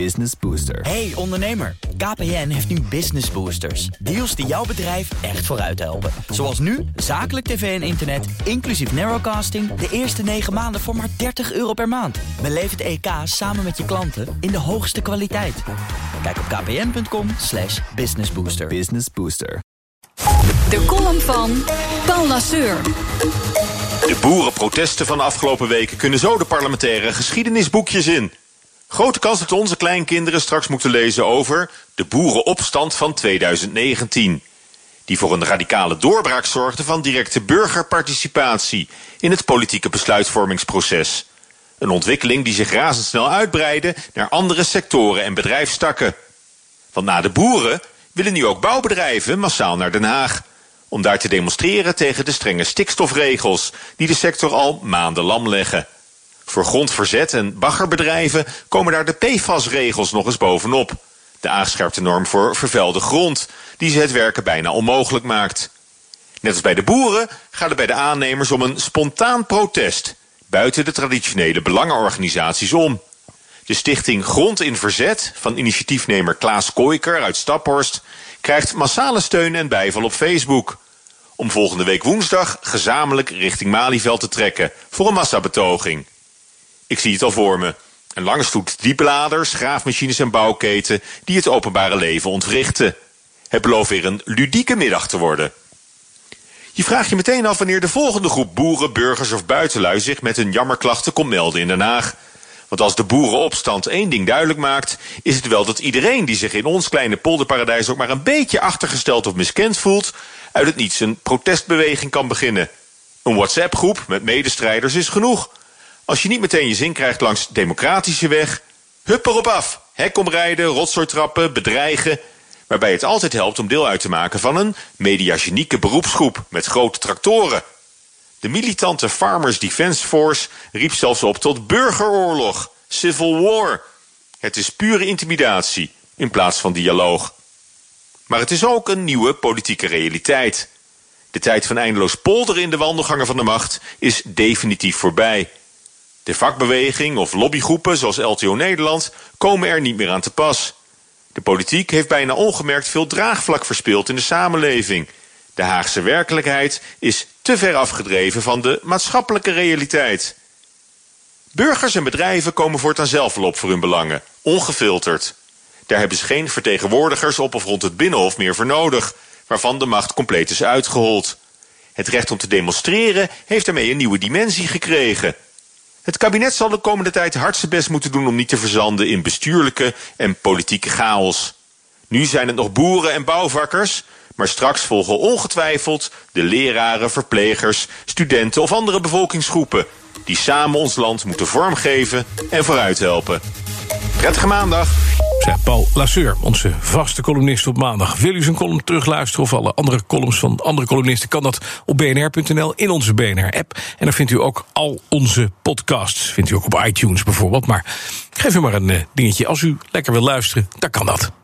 Business Booster. Hey ondernemer, KPN heeft nu Business Boosters. Deals die jouw bedrijf echt vooruit helpen. Zoals nu, zakelijk tv en internet, inclusief narrowcasting... de eerste 9 maanden voor maar 30 euro per maand. Beleef het EK samen met je klanten in de hoogste kwaliteit. Kijk op kpn.com slash businessbooster. Business Booster. De column van Paul Lasseur. De boerenprotesten van de afgelopen weken kunnen zo de parlementaire geschiedenisboekjes in... Grote kans dat onze kleinkinderen straks moeten lezen over de boerenopstand van 2019. Die voor een radicale doorbraak zorgde van directe burgerparticipatie in het politieke besluitvormingsproces. Een ontwikkeling die zich razendsnel uitbreidde naar andere sectoren en bedrijfstakken. Want na de boeren willen nu ook bouwbedrijven massaal naar Den Haag. Om daar te demonstreren tegen de strenge stikstofregels die de sector al maanden lam leggen. Voor grondverzet en baggerbedrijven komen daar de PFAS-regels nog eens bovenop. De aangescherpte norm voor vervuilde grond, die ze het werken bijna onmogelijk maakt. Net als bij de boeren gaat het bij de aannemers om een spontaan protest, buiten de traditionele belangenorganisaties om. De stichting Grond in Verzet van initiatiefnemer Klaas Kooiker uit Staphorst krijgt massale steun en bijval op Facebook. Om volgende week woensdag gezamenlijk richting Malieveld te trekken voor een massabetoging. Ik zie het al voor me. Een lange stoet diepladers, graafmachines en bouwketen die het openbare leven ontwrichten. Het belooft weer een ludieke middag te worden. Je vraagt je meteen af wanneer de volgende groep boeren, burgers of buitenlui zich met hun jammerklachten komt melden in Den Haag. Want als de boerenopstand één ding duidelijk maakt, is het wel dat iedereen die zich in ons kleine polderparadijs ook maar een beetje achtergesteld of miskend voelt, uit het niets een protestbeweging kan beginnen. Een WhatsApp-groep met medestrijders is genoeg. Als je niet meteen je zin krijgt langs democratische weg, hup erop af. Hek omrijden, rotzooi trappen, bedreigen. Waarbij het altijd helpt om deel uit te maken van een mediagenieke beroepsgroep met grote tractoren. De militante Farmers Defence Force riep zelfs op tot burgeroorlog, civil war. Het is pure intimidatie in plaats van dialoog. Maar het is ook een nieuwe politieke realiteit. De tijd van eindeloos polderen in de wandelgangen van de macht is definitief voorbij. De vakbeweging of lobbygroepen zoals LTO Nederland komen er niet meer aan te pas. De politiek heeft bijna ongemerkt veel draagvlak verspeeld in de samenleving. De Haagse werkelijkheid is te ver afgedreven van de maatschappelijke realiteit. Burgers en bedrijven komen voortaan zelf wel op voor hun belangen, ongefilterd. Daar hebben ze geen vertegenwoordigers op of rond het Binnenhof meer voor nodig, waarvan de macht compleet is uitgehold. Het recht om te demonstreren heeft daarmee een nieuwe dimensie gekregen. Het kabinet zal de komende tijd hard zijn best moeten doen om niet te verzanden in bestuurlijke en politieke chaos. Nu zijn het nog boeren en bouwvakkers, maar straks volgen ongetwijfeld de leraren, verplegers, studenten of andere bevolkingsgroepen die samen ons land moeten vormgeven en vooruit helpen. Prettige maandag. Paul Lasseur, onze vaste columnist op maandag. Wil u zijn column terugluisteren of alle andere columns van andere columnisten... kan dat op bnr.nl in onze BNR-app. En dan vindt u ook al onze podcasts. Vindt u ook op iTunes bijvoorbeeld. Maar geef u maar een eh, dingetje. Als u lekker wil luisteren, dan kan dat.